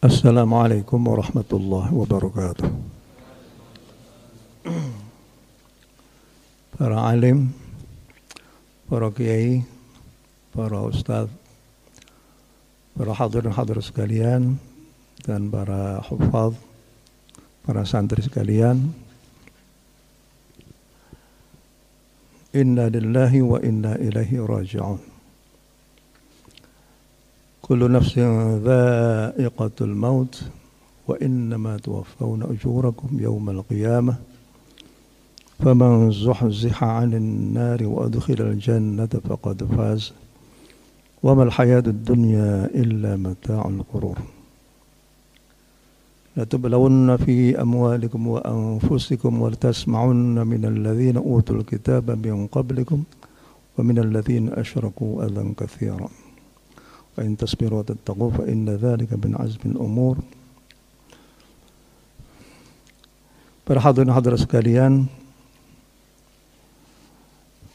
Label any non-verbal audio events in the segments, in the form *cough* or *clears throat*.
Assalamualaikum warahmatullahi wabarakatuh. Para alim, para kiai, para ustadz, para hadirin hadirin sekalian, dan para hufaz, para santri sekalian. Inna lillahi wa inna ilaihi raji'un. كل نفس ذائقة الموت وإنما توفون أجوركم يوم القيامة. فمن زحزح عن النار وأدخل الجنة فقد فاز. وما الحياة الدنيا إلا متاع الغرور. لتبلون في أموالكم وأنفسكم ولتسمعن من الذين أوتوا الكتاب من قبلكم ومن الذين أشركوا أذى كثيرا. فإن تصبروا وتتقوا فإن ذلك من عزم الأمور Para hadirin hadirat sekalian,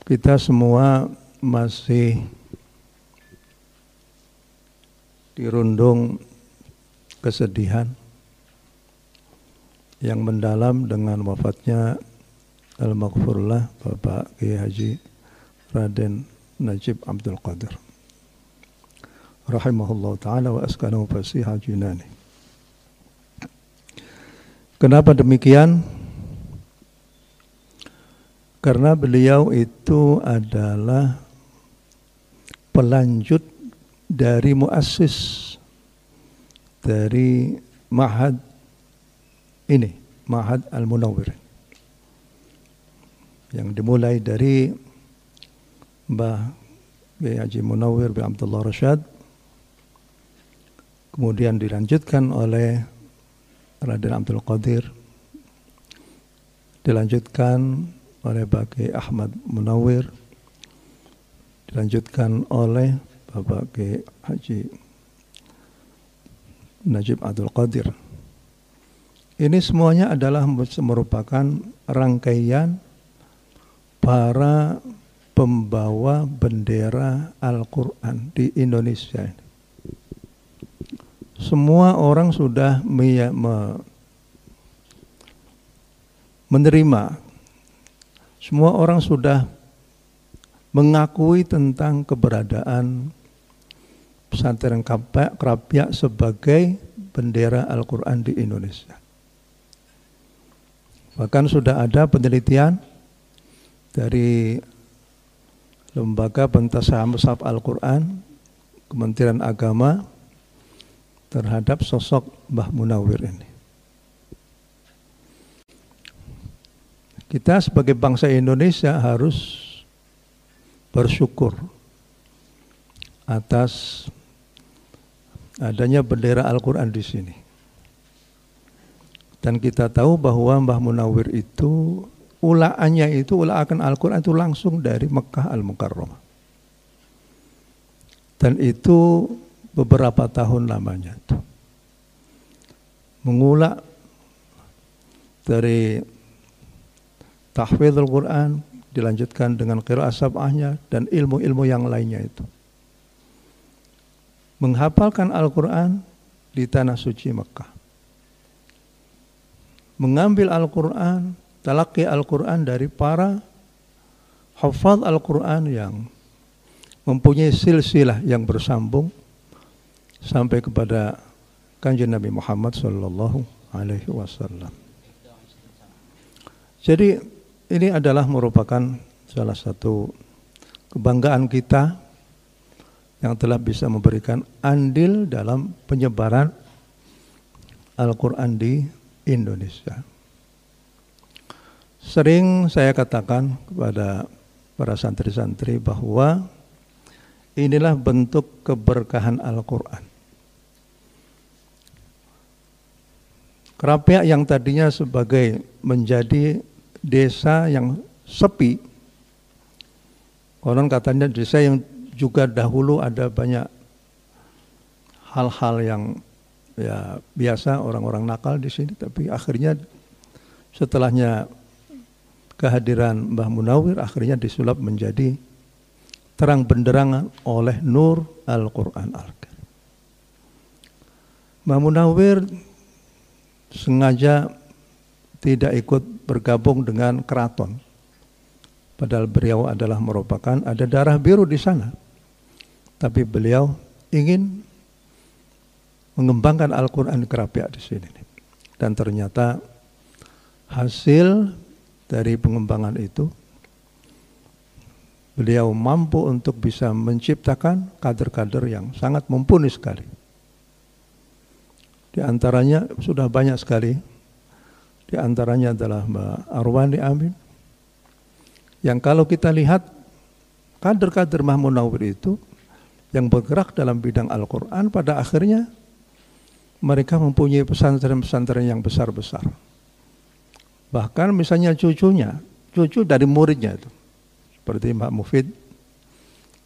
kita semua masih dirundung kesedihan yang mendalam dengan wafatnya Al-Maghfurullah Bapak Kiai Haji Raden Najib Abdul Qadir rahimahullah taala wa askanahu fasiha jinani. Kenapa demikian? Karena beliau itu adalah pelanjut dari muassis dari Mahad ini, Mahad Al-Munawwir. Yang dimulai dari Mbah Haji Munawwir bin Abdullah Rashad kemudian dilanjutkan oleh Raden Abdul Qadir. Dilanjutkan oleh Bagi Ahmad Munawir dilanjutkan oleh Bapak. Haji Najib Abdul Qadir. Ini semuanya adalah merupakan rangkaian para pembawa bendera Al-Quran di Indonesia ini semua orang sudah menerima, semua orang sudah mengakui tentang keberadaan pesantren Kerapia sebagai bendera Al-Quran di Indonesia. Bahkan sudah ada penelitian dari Lembaga Pentasah Musab Al-Quran, Kementerian Agama, terhadap sosok Mbah Munawir ini. Kita sebagai bangsa Indonesia harus bersyukur atas adanya bendera Al-Quran di sini. Dan kita tahu bahwa Mbah Munawir itu ulaannya itu ulaakan Al-Quran itu langsung dari Mekah Al-Mukarramah. Dan itu beberapa tahun lamanya itu. Mengulak dari tahfidz Al-Quran dilanjutkan dengan qiraat sab'ahnya dan ilmu-ilmu yang lainnya itu. Menghafalkan Al-Quran di tanah suci Mekah. Mengambil Al-Quran, talaki Al-Quran dari para hafal Al-Quran yang mempunyai silsilah yang bersambung sampai kepada kanjeng Nabi Muhammad Sallallahu Alaihi Wasallam. Jadi ini adalah merupakan salah satu kebanggaan kita yang telah bisa memberikan andil dalam penyebaran Al-Quran di Indonesia. Sering saya katakan kepada para santri-santri bahwa inilah bentuk keberkahan Al-Quran. Kerapiak yang tadinya sebagai menjadi desa yang sepi, konon katanya desa yang juga dahulu ada banyak hal-hal yang ya biasa orang-orang nakal di sini, tapi akhirnya setelahnya kehadiran Mbah Munawir akhirnya disulap menjadi terang benderangan oleh nur Al-Quran Al-Karim. Mbah Munawir sengaja tidak ikut bergabung dengan keraton. Padahal beliau adalah merupakan ada darah biru di sana. Tapi beliau ingin mengembangkan Al-Quran Kerapiak di sini. Dan ternyata hasil dari pengembangan itu beliau mampu untuk bisa menciptakan kader-kader yang sangat mumpuni sekali. Di antaranya sudah banyak sekali. Di antaranya adalah Mbak Arwani Amin. Yang kalau kita lihat kader-kader Mahmud Nawir itu yang bergerak dalam bidang Al-Quran pada akhirnya mereka mempunyai pesantren-pesantren yang besar-besar. Bahkan misalnya cucunya, cucu dari muridnya itu. Seperti Mbak Mufid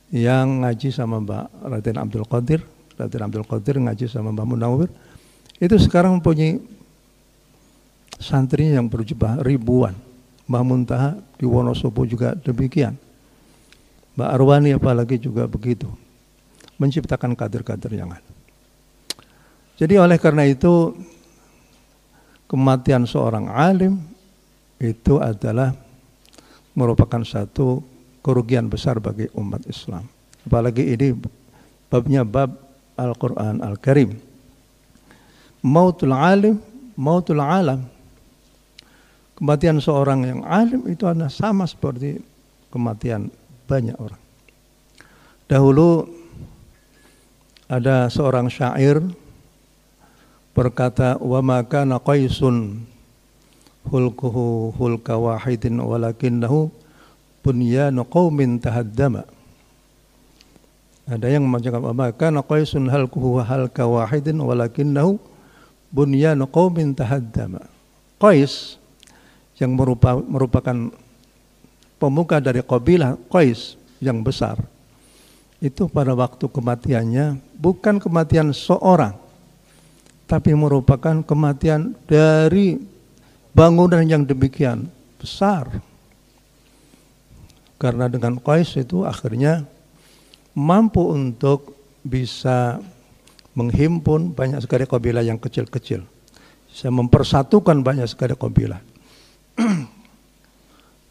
yang ngaji sama Mbak Raden Abdul Qadir, Raden Abdul Qadir ngaji sama Mbak Munawir itu sekarang mempunyai santrinya yang berjumlah ribuan. Mbah Muntaha di Wonosobo juga demikian. Mbak Arwani apalagi juga begitu. Menciptakan kader-kader yang ada. Jadi oleh karena itu kematian seorang alim itu adalah merupakan satu kerugian besar bagi umat Islam. Apalagi ini babnya bab Al-Quran Al-Karim mautul alim, mautul alam. Kematian seorang yang alim itu adalah sama seperti kematian banyak orang. Dahulu ada seorang syair berkata wa ma hulkuhu hulka wahidin walakinnahu bunyanu qaumin tahaddama ada yang membacakan wa ma kana qaisun halkuhu halka wahidin walakinnahu bunyanu qaumin tahaddama. Qais yang merupa, merupakan pemuka dari kabilah Qais yang besar itu pada waktu kematiannya bukan kematian seorang tapi merupakan kematian dari bangunan yang demikian besar karena dengan Qais itu akhirnya mampu untuk bisa menghimpun banyak sekali kabilah yang kecil-kecil. Saya mempersatukan banyak sekali kabilah. *clears throat*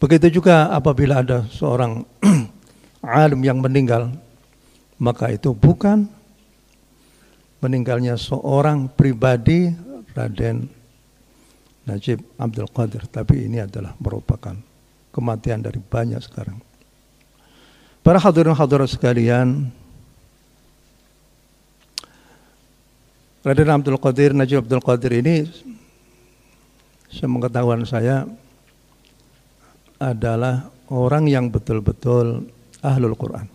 Begitu juga apabila ada seorang *clears throat* alim yang meninggal, maka itu bukan meninggalnya seorang pribadi Raden Najib Abdul Qadir, tapi ini adalah merupakan kematian dari banyak sekarang. Para hadirin hadirat sekalian, Raden Abdul Qadir, Najib Abdul Qadir ini sepengetahuan saya adalah orang yang betul-betul ahlul Quran.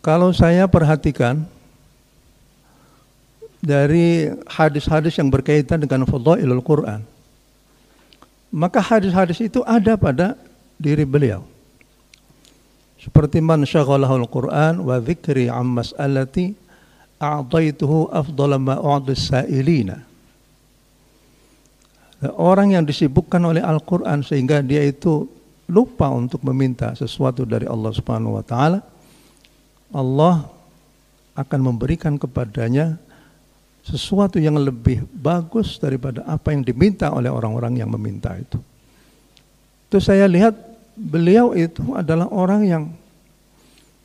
Kalau saya perhatikan dari hadis-hadis yang berkaitan dengan fadhailul Quran, maka hadis-hadis itu ada pada diri beliau. Seperti man syaghalahul Quran wa dzikri am mas'alati a'taituhu afdala ma sa'ilina. Orang yang disibukkan oleh Al-Quran sehingga dia itu lupa untuk meminta sesuatu dari Allah Subhanahu wa taala, Allah akan memberikan kepadanya sesuatu yang lebih bagus daripada apa yang diminta oleh orang-orang yang meminta itu. Itu saya lihat beliau itu adalah orang yang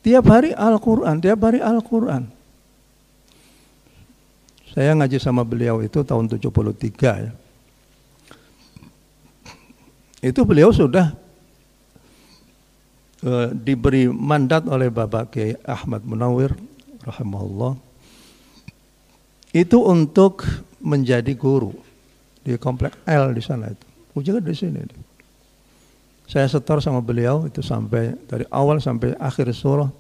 tiap hari Al-Quran, tiap hari Al-Quran. Saya ngaji sama beliau itu tahun 73 ya. Itu beliau sudah uh, diberi mandat oleh Bapak Kiai Ahmad Munawir rahimahullah itu untuk menjadi guru di komplek L di sana itu. Ujungnya di sini. Saya setor sama beliau itu sampai dari awal sampai akhir surah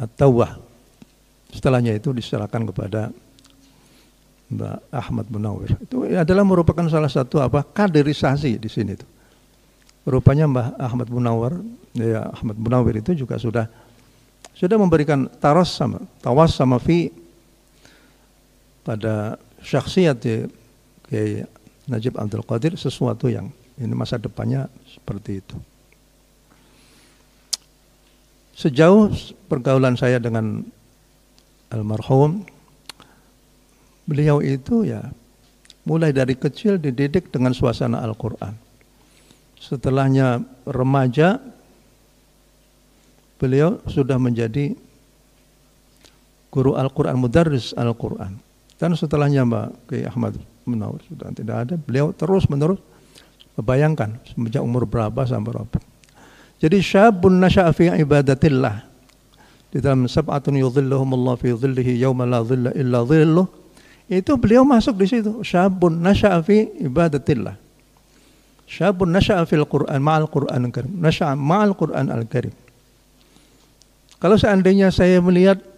At-Tawbah Setelahnya itu diserahkan kepada Mbak Ahmad Munawir. Itu adalah merupakan salah satu apa kaderisasi di sini itu. Rupanya Mbah Ahmad Munawir, ya Ahmad Munawir itu juga sudah sudah memberikan taras sama tawas sama fi pada syakhsiat ya, kayak Najib Abdul Qadir sesuatu yang ini masa depannya seperti itu. Sejauh pergaulan saya dengan almarhum beliau itu ya mulai dari kecil dididik dengan suasana Al-Quran. Setelahnya remaja, beliau sudah menjadi guru Al-Quran, mudarris Al-Quran. Dan setelahnya Mbak Kiai Ahmad Munawar sudah tidak ada, beliau terus menerus bayangkan sejak umur berapa sampai berapa. Jadi syabun nasya'a fi ibadatillah. Di dalam sab'atun yudhilluhumullah fi dhillihi yawma la dhilla illa dhilluh. Itu beliau masuk di situ. Syabun nasya'a fi ibadatillah. Syabun nasya'a fil Qur'an ma'al Qur'an al-Karim. Nasya'a ma'al Qur'an al-Karim. Kalau seandainya saya melihat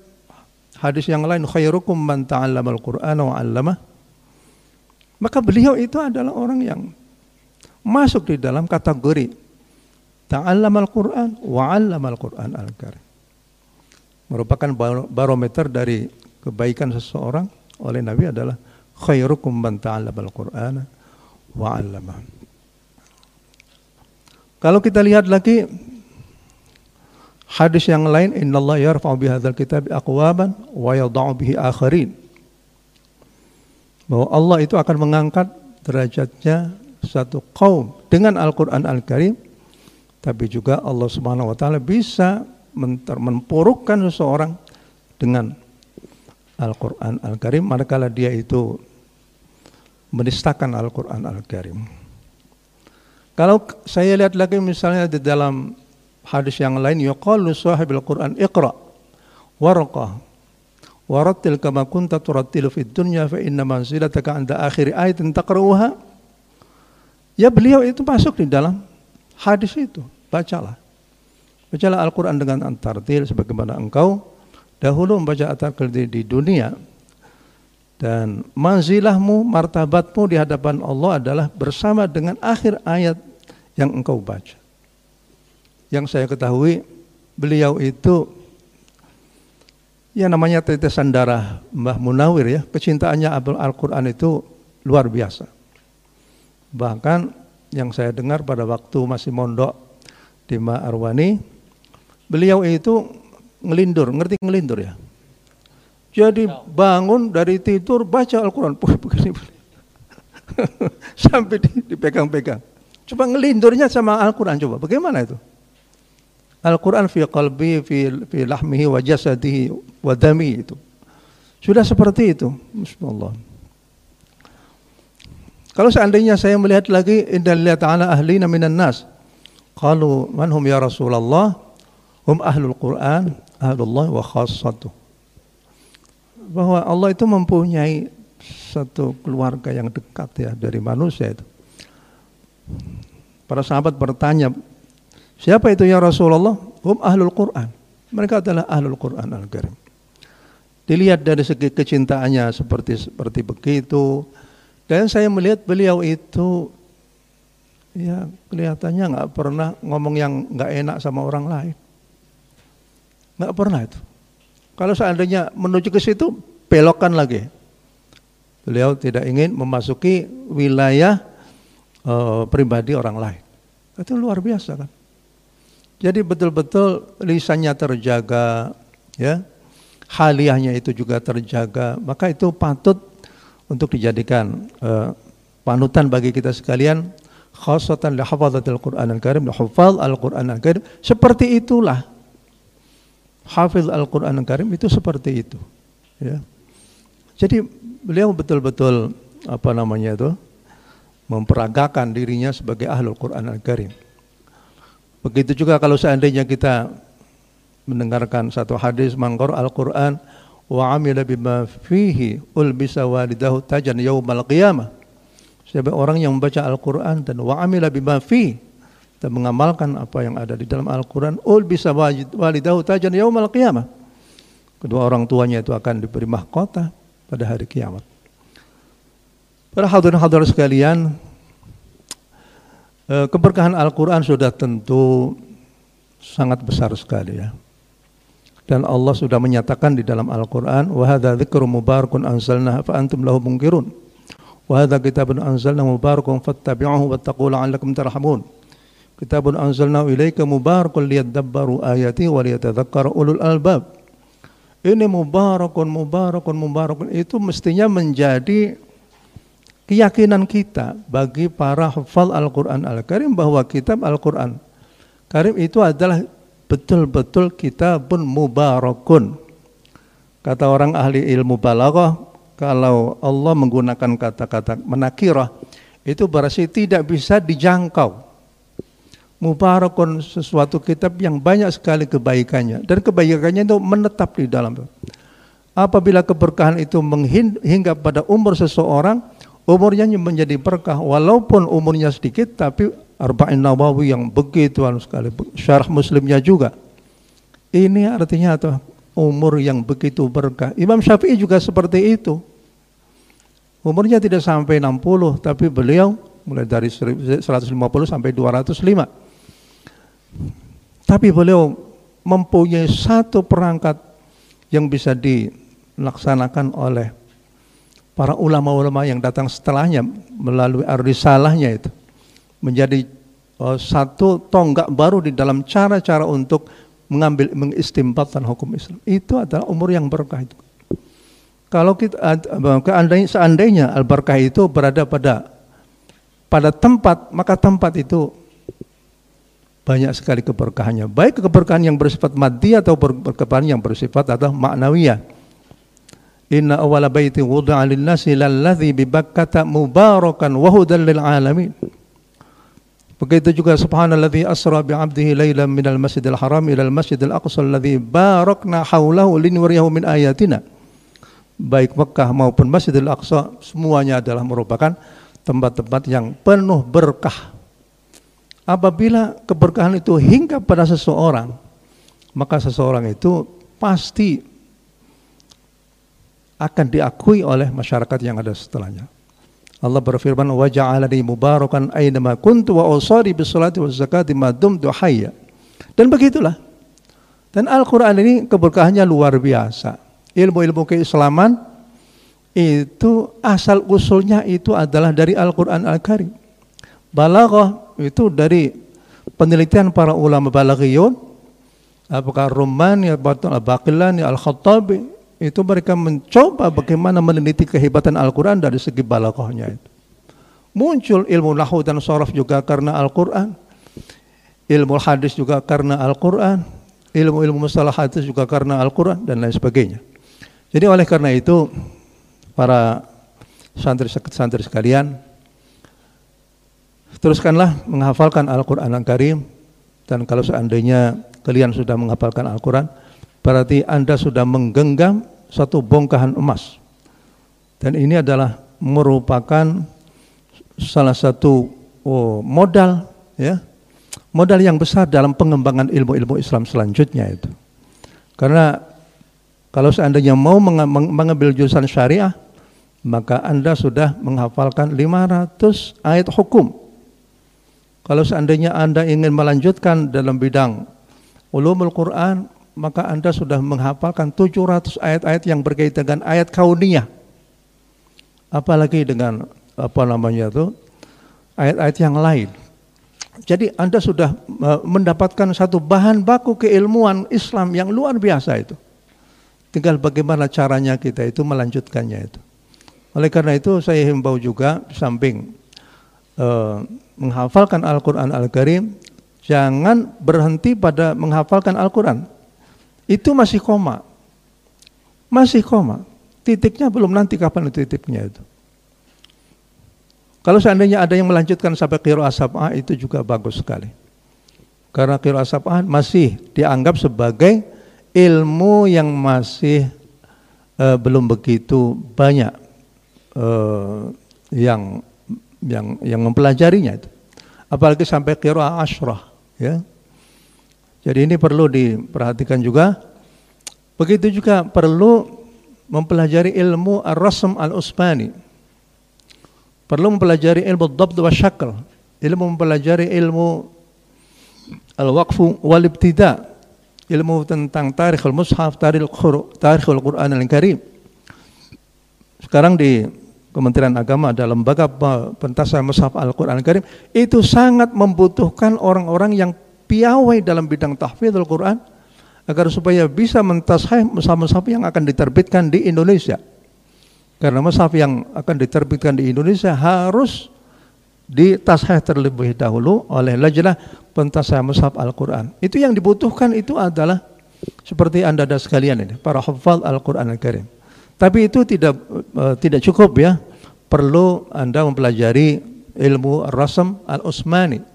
hadis yang lain khairukum man ta'allama al-Qur'an wa 'allamah maka beliau itu adalah orang yang masuk di dalam kategori ta'allama al-Qur'an wa 'allama al-Qur'an al-Karim. Merupakan barometer dari kebaikan seseorang oleh Nabi adalah khairukum man ta'allama al-Qur'an wa 'allama. Kalau kita lihat lagi hadis yang lain innallaha yarfa'u bihadzal kitab aqwaman wa yadh'u bihi akharin. Bahwa Allah itu akan mengangkat derajatnya satu kaum dengan Al-Quran Al-Karim tapi juga Allah Subhanahu wa taala bisa mempurukkan seseorang dengan Al-Quran Al-Karim manakala dia itu menistakan Al-Quran Al-Karim. Kalau saya lihat lagi misalnya di dalam hadis yang lain yuqalu sahibil Quran iqra warqa warattil kama kunta turattilu fid dunya fa inna manzilataka 'inda akhir ayatin taqra'uha ya beliau itu masuk di dalam hadis itu bacalah Bacalah Al-Quran dengan antartil sebagaimana engkau dahulu membaca antartil di, di dunia. Dan manzilahmu, martabatmu di hadapan Allah adalah bersama dengan akhir ayat yang engkau baca. Yang saya ketahui, beliau itu ya namanya tetesan darah Mbah Munawir ya, kecintaannya Al-Quran itu luar biasa. Bahkan yang saya dengar pada waktu masih mondok di Ma Arwani, beliau itu ngelindur, ngerti ngelindur ya? Jadi bangun dari tidur baca Al-Quran. *laughs* Sampai dipegang-pegang. Coba ngelindurnya sama Al-Quran coba. Bagaimana itu? Al-Quran fi qalbi, fi, fi lahmihi wa jasadihi wa dami itu. Sudah seperti itu. Bismillah. Kalau seandainya saya melihat lagi inna lillahi ta'ala ahlina minan nas. Qalu manhum ya Rasulullah? Hum ahlul Quran, ahlullah wa khassatu. Bahwa Allah itu mempunyai satu keluarga yang dekat ya dari manusia itu. Para sahabat bertanya, siapa itu ya Rasulullah? Hum ahlul Quran. Mereka adalah ahlul Quran al-Karim. Dilihat dari segi kecintaannya seperti seperti begitu. Dan saya melihat beliau itu ya kelihatannya nggak pernah ngomong yang nggak enak sama orang lain. Nggak pernah itu. Kalau seandainya menuju ke situ, belokkan lagi. Beliau tidak ingin memasuki wilayah uh, pribadi orang lain. Itu luar biasa kan. Jadi betul-betul lisannya terjaga, ya, haliahnya itu juga terjaga. Maka itu patut untuk dijadikan uh, panutan bagi kita sekalian khasatan li hafadzatil Qur'an al-Karim, li al-Qur'an al-Karim. Seperti itulah hafiz Al-Quran Al-Karim itu seperti itu. Ya. Jadi beliau betul-betul apa namanya itu memperagakan dirinya sebagai ahlul Quran Al-Karim. Begitu juga kalau seandainya kita mendengarkan satu hadis mangkor Al-Quran wa amila bima fihi ulbisa walidahu tajan yaumal qiyamah. Siapa orang yang membaca Al-Quran dan wa amila bima fihi dan mengamalkan apa yang ada di dalam Al-Quran ul bisa walidahu tajan yaumal qiyamah kedua orang tuanya itu akan diberi mahkota pada hari kiamat para hadirin hadirat sekalian keberkahan Al-Quran sudah tentu sangat besar sekali ya. Dan Allah sudah menyatakan di dalam Al-Quran mubarakun anzalnahu fa antum lahu munkirun. Wa hadza kitabun anzalnahu mubarakun fattabi'uhu wattaqu la'allakum tarhamun. Kitabun anzalnahu ilaika mubarakun liyadabbaru ayati wa liyatadhakkara ulul albab. ini mubarakun, mubarakun, mubarakun itu mestinya menjadi keyakinan kita bagi para hafal Al-Quran Al-Karim bahwa kitab Al-Quran Karim itu adalah betul-betul kitabun mubarakun. Kata orang ahli ilmu balaghah, kalau Allah menggunakan kata-kata menakirah, itu berarti tidak bisa dijangkau. Mubarakun sesuatu kitab yang banyak sekali kebaikannya dan kebaikannya itu menetap di dalam. Apabila keberkahan itu hingga pada umur seseorang, umurnya menjadi berkah walaupun umurnya sedikit tapi Arba'in Nawawi yang begitu anu sekali. Syarah muslimnya juga. Ini artinya atau umur yang begitu berkah. Imam Syafi'i juga seperti itu. Umurnya tidak sampai 60 tapi beliau mulai dari 150 sampai 205 tapi beliau mempunyai satu perangkat yang bisa dilaksanakan oleh para ulama-ulama yang datang setelahnya melalui risalahnya itu menjadi uh, satu tonggak baru di dalam cara-cara untuk mengambil mengistimbatkan hukum Islam. Itu adalah umur yang berkah itu. Kalau kita seandainya al berkah itu berada pada pada tempat, maka tempat itu banyak sekali keberkahannya. Baik keberkahan yang bersifat maddi atau keberkahan yang bersifat atau maknawiyah. Inna awala baiti wuda'a lin-nasi lalladzi bi mubarakan wa hudan lil alamin. Begitu juga subhanalladzi asra bi 'abdihi lailan minal masjidil haram ilal masjidil aqsa alladzi barakna haulahu linuriyahu min ayatina. Baik Mekah maupun Masjidil Aqsa semuanya adalah merupakan tempat-tempat yang penuh berkah. Apabila keberkahan itu hingga pada seseorang, maka seseorang itu pasti akan diakui oleh masyarakat yang ada setelahnya. Allah berfirman wa ja'alani mubarakan aina kuntu wa usari bis salati waz zakati ma dumtu hayya. Dan begitulah. Dan Al-Qur'an ini keberkahannya luar biasa. Ilmu-ilmu keislaman itu asal usulnya itu adalah dari Al-Qur'an Al-Karim. Balaghah itu dari penelitian para ulama balaghiyun apakah Rumani, Al-Baqillani, Al-Khattabi itu mereka mencoba bagaimana meneliti kehebatan Al-Quran dari segi balaghahnya itu. Muncul ilmu nahu dan sorof juga karena Al-Quran. Ilmu hadis juga karena Al-Quran. Ilmu-ilmu masalah hadis juga karena Al-Quran dan lain sebagainya. Jadi oleh karena itu para santri-santri sekalian teruskanlah menghafalkan Al-Quran Al-Karim dan kalau seandainya kalian sudah menghafalkan Al-Quran berarti Anda sudah menggenggam satu bongkahan emas. Dan ini adalah merupakan salah satu oh, modal ya. Modal yang besar dalam pengembangan ilmu-ilmu Islam selanjutnya itu. Karena kalau seandainya mau mengambil jurusan syariah, maka Anda sudah menghafalkan 500 ayat hukum. Kalau seandainya Anda ingin melanjutkan dalam bidang ulumul Quran, maka Anda sudah menghafalkan 700 ayat-ayat yang berkaitan dengan ayat kauniyah. Apalagi dengan apa namanya itu ayat-ayat yang lain. Jadi Anda sudah e, mendapatkan satu bahan baku keilmuan Islam yang luar biasa itu. Tinggal bagaimana caranya kita itu melanjutkannya itu. Oleh karena itu saya himbau juga samping uh, menghafalkan Al-Quran Al-Karim, jangan berhenti pada menghafalkan Al-Quran. Itu masih koma. Masih koma. Titiknya belum nanti kapan itu titiknya itu. Kalau seandainya ada yang melanjutkan sampai kiro asab'ah itu juga bagus sekali. Karena kiro asab'ah masih dianggap sebagai ilmu yang masih uh, belum begitu banyak uh, yang yang yang mempelajarinya itu. Apalagi sampai kiro ashrah ya. Jadi ini perlu diperhatikan juga. Begitu juga perlu mempelajari ilmu ar-rasm al-usmani. Perlu mempelajari ilmu dhabt wa syakl. Ilmu mempelajari ilmu al-waqfu wal ibtida. Ilmu tentang tarikh al-mushaf, tarikh al-Quran al-Karim. Sekarang di Kementerian Agama ada lembaga pentasan mushaf Al-Quran Al-Karim itu sangat membutuhkan orang-orang yang piawai dalam bidang tahfidzul Quran agar supaya bisa mentasheh mushaf-mushaf yang akan diterbitkan di Indonesia. Karena mushaf yang akan diterbitkan di Indonesia harus ditasheh terlebih dahulu oleh lajnah pentasah mushaf Al-Quran. Itu yang dibutuhkan itu adalah seperti anda dan sekalian ini, para hafal Al-Quran Al-Karim. Tapi itu tidak uh, tidak cukup ya. Perlu anda mempelajari ilmu rasam Al-Usmani.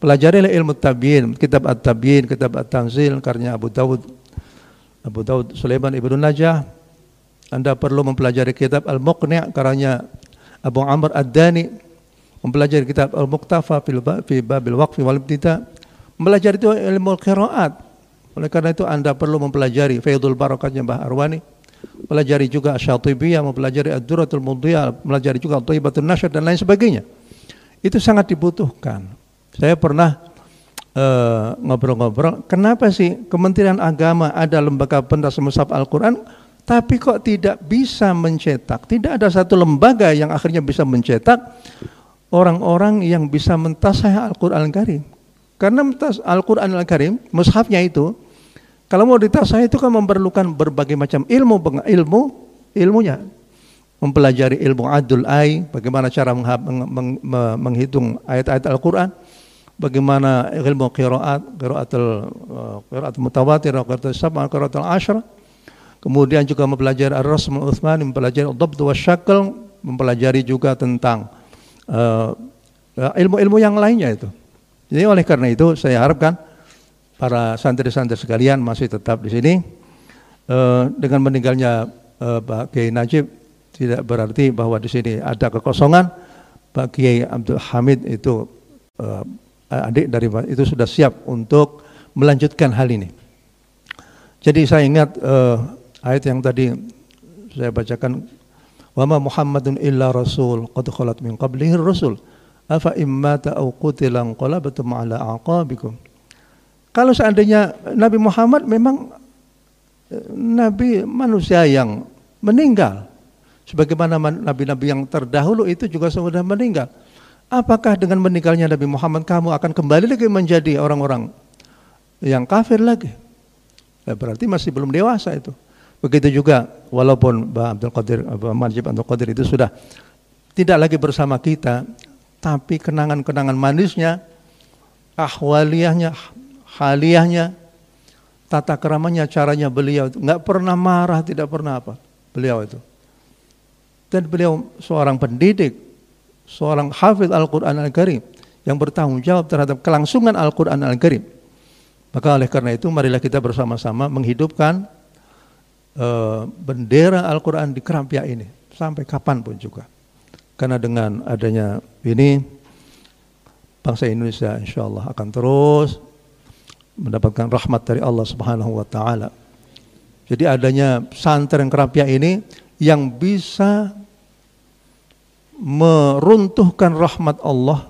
Pelajarilah ilmu tabiin, kitab At-Tabiin, kitab At-Tanzil, karya Abu Dawud, Abu Dawud Sulaiman Ibnu Najah, anda perlu mempelajari kitab Al-Muqni' karanya Abu Amr Ad-Dani, mempelajari kitab Al-Muqtafa fi Babil Waqfi wal Ibtida, mempelajari itu ilmu qiraat. Oleh karena itu Anda perlu mempelajari Faidul Barakatnya Mbah Arwani, mempelajari juga Syatibiyah, mempelajari Ad-Duratul Mudhiyah, mempelajari juga Thayyibatun Nashr dan lain sebagainya. Itu sangat dibutuhkan. Saya pernah eh, ngobrol-ngobrol, uh, kenapa sih Kementerian Agama ada lembaga pentas mushaf Al-Quran tapi kok tidak bisa mencetak. Tidak ada satu lembaga yang akhirnya bisa mencetak orang-orang yang bisa mentasah Al-Quran Al-Karim. Karena Al-Quran Al-Karim, mushafnya itu, kalau mau ditasah itu kan memerlukan berbagai macam ilmu, ilmu, ilmunya. Mempelajari ilmu adul ay, bagaimana cara menghitung ayat-ayat Al-Quran, bagaimana ilmu qiraat, qiraatul uh, qiraat mutawatir, qiraatul sab'a, qiraatul ashra, Kemudian juga mempelajari Ar-Rasm Utsman, mempelajari Dhabt wa Syakl, mempelajari juga tentang uh, ilmu-ilmu yang lainnya itu. Jadi oleh karena itu saya harapkan para santri-santri sekalian masih tetap di sini. Uh, dengan meninggalnya uh, Pak Kiai Najib tidak berarti bahwa di sini ada kekosongan. Pak Kiai Abdul Hamid itu uh, adik dari itu sudah siap untuk melanjutkan hal ini. Jadi saya ingat uh, ayat yang tadi saya bacakan wa ma Muhammadun illa rasul qad khalat min qablihi rasul. Afa immata aw qutila ala aqabikum. Kalau seandainya Nabi Muhammad memang eh, nabi manusia yang meninggal sebagaimana nabi-nabi yang terdahulu itu juga sudah meninggal apakah dengan meninggalnya Nabi Muhammad kamu akan kembali lagi menjadi orang-orang yang kafir lagi? Ya, berarti masih belum dewasa itu. Begitu juga walaupun Mbak Abdul Qadir, Mbak Majib Abdul Qadir itu sudah tidak lagi bersama kita, tapi kenangan-kenangan manisnya, ahwaliyahnya, haliyahnya, tata keramanya, caranya beliau nggak pernah marah, tidak pernah apa beliau itu. Dan beliau seorang pendidik, seorang hafidh Al-Quran Al-Karim yang bertanggung jawab terhadap kelangsungan Al-Quran Al-Karim. Maka oleh karena itu marilah kita bersama-sama menghidupkan uh, bendera Al-Quran di Kerampia ini sampai kapan pun juga. Karena dengan adanya ini bangsa Indonesia insya Allah akan terus mendapatkan rahmat dari Allah Subhanahu wa taala. Jadi adanya santren Kerampia ini yang bisa meruntuhkan rahmat Allah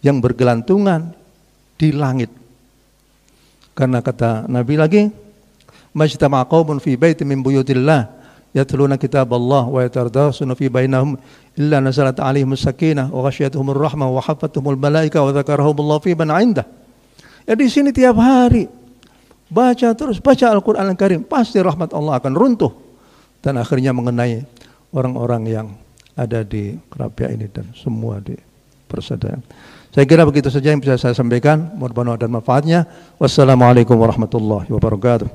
yang bergelantungan di langit. Karena kata Nabi lagi, majtama qaumun fi baitin min buyutillah yatluna kitab Allah wa yatardasuna fi bainahum illa nazalat alaihim sakinah wa ghasyiyatuhum rahmah wa hafathumul malaika wa dzakarahum Allah fi man indah. Ya di sini tiap hari baca terus baca Al-Qur'an Al-Karim pasti rahmat Allah akan runtuh dan akhirnya mengenai orang-orang yang ada di Kerapia ini dan semua di persada. Saya kira begitu saja yang bisa saya sampaikan. Mohon bermanfaat dan manfaatnya. Wassalamualaikum warahmatullahi wabarakatuh.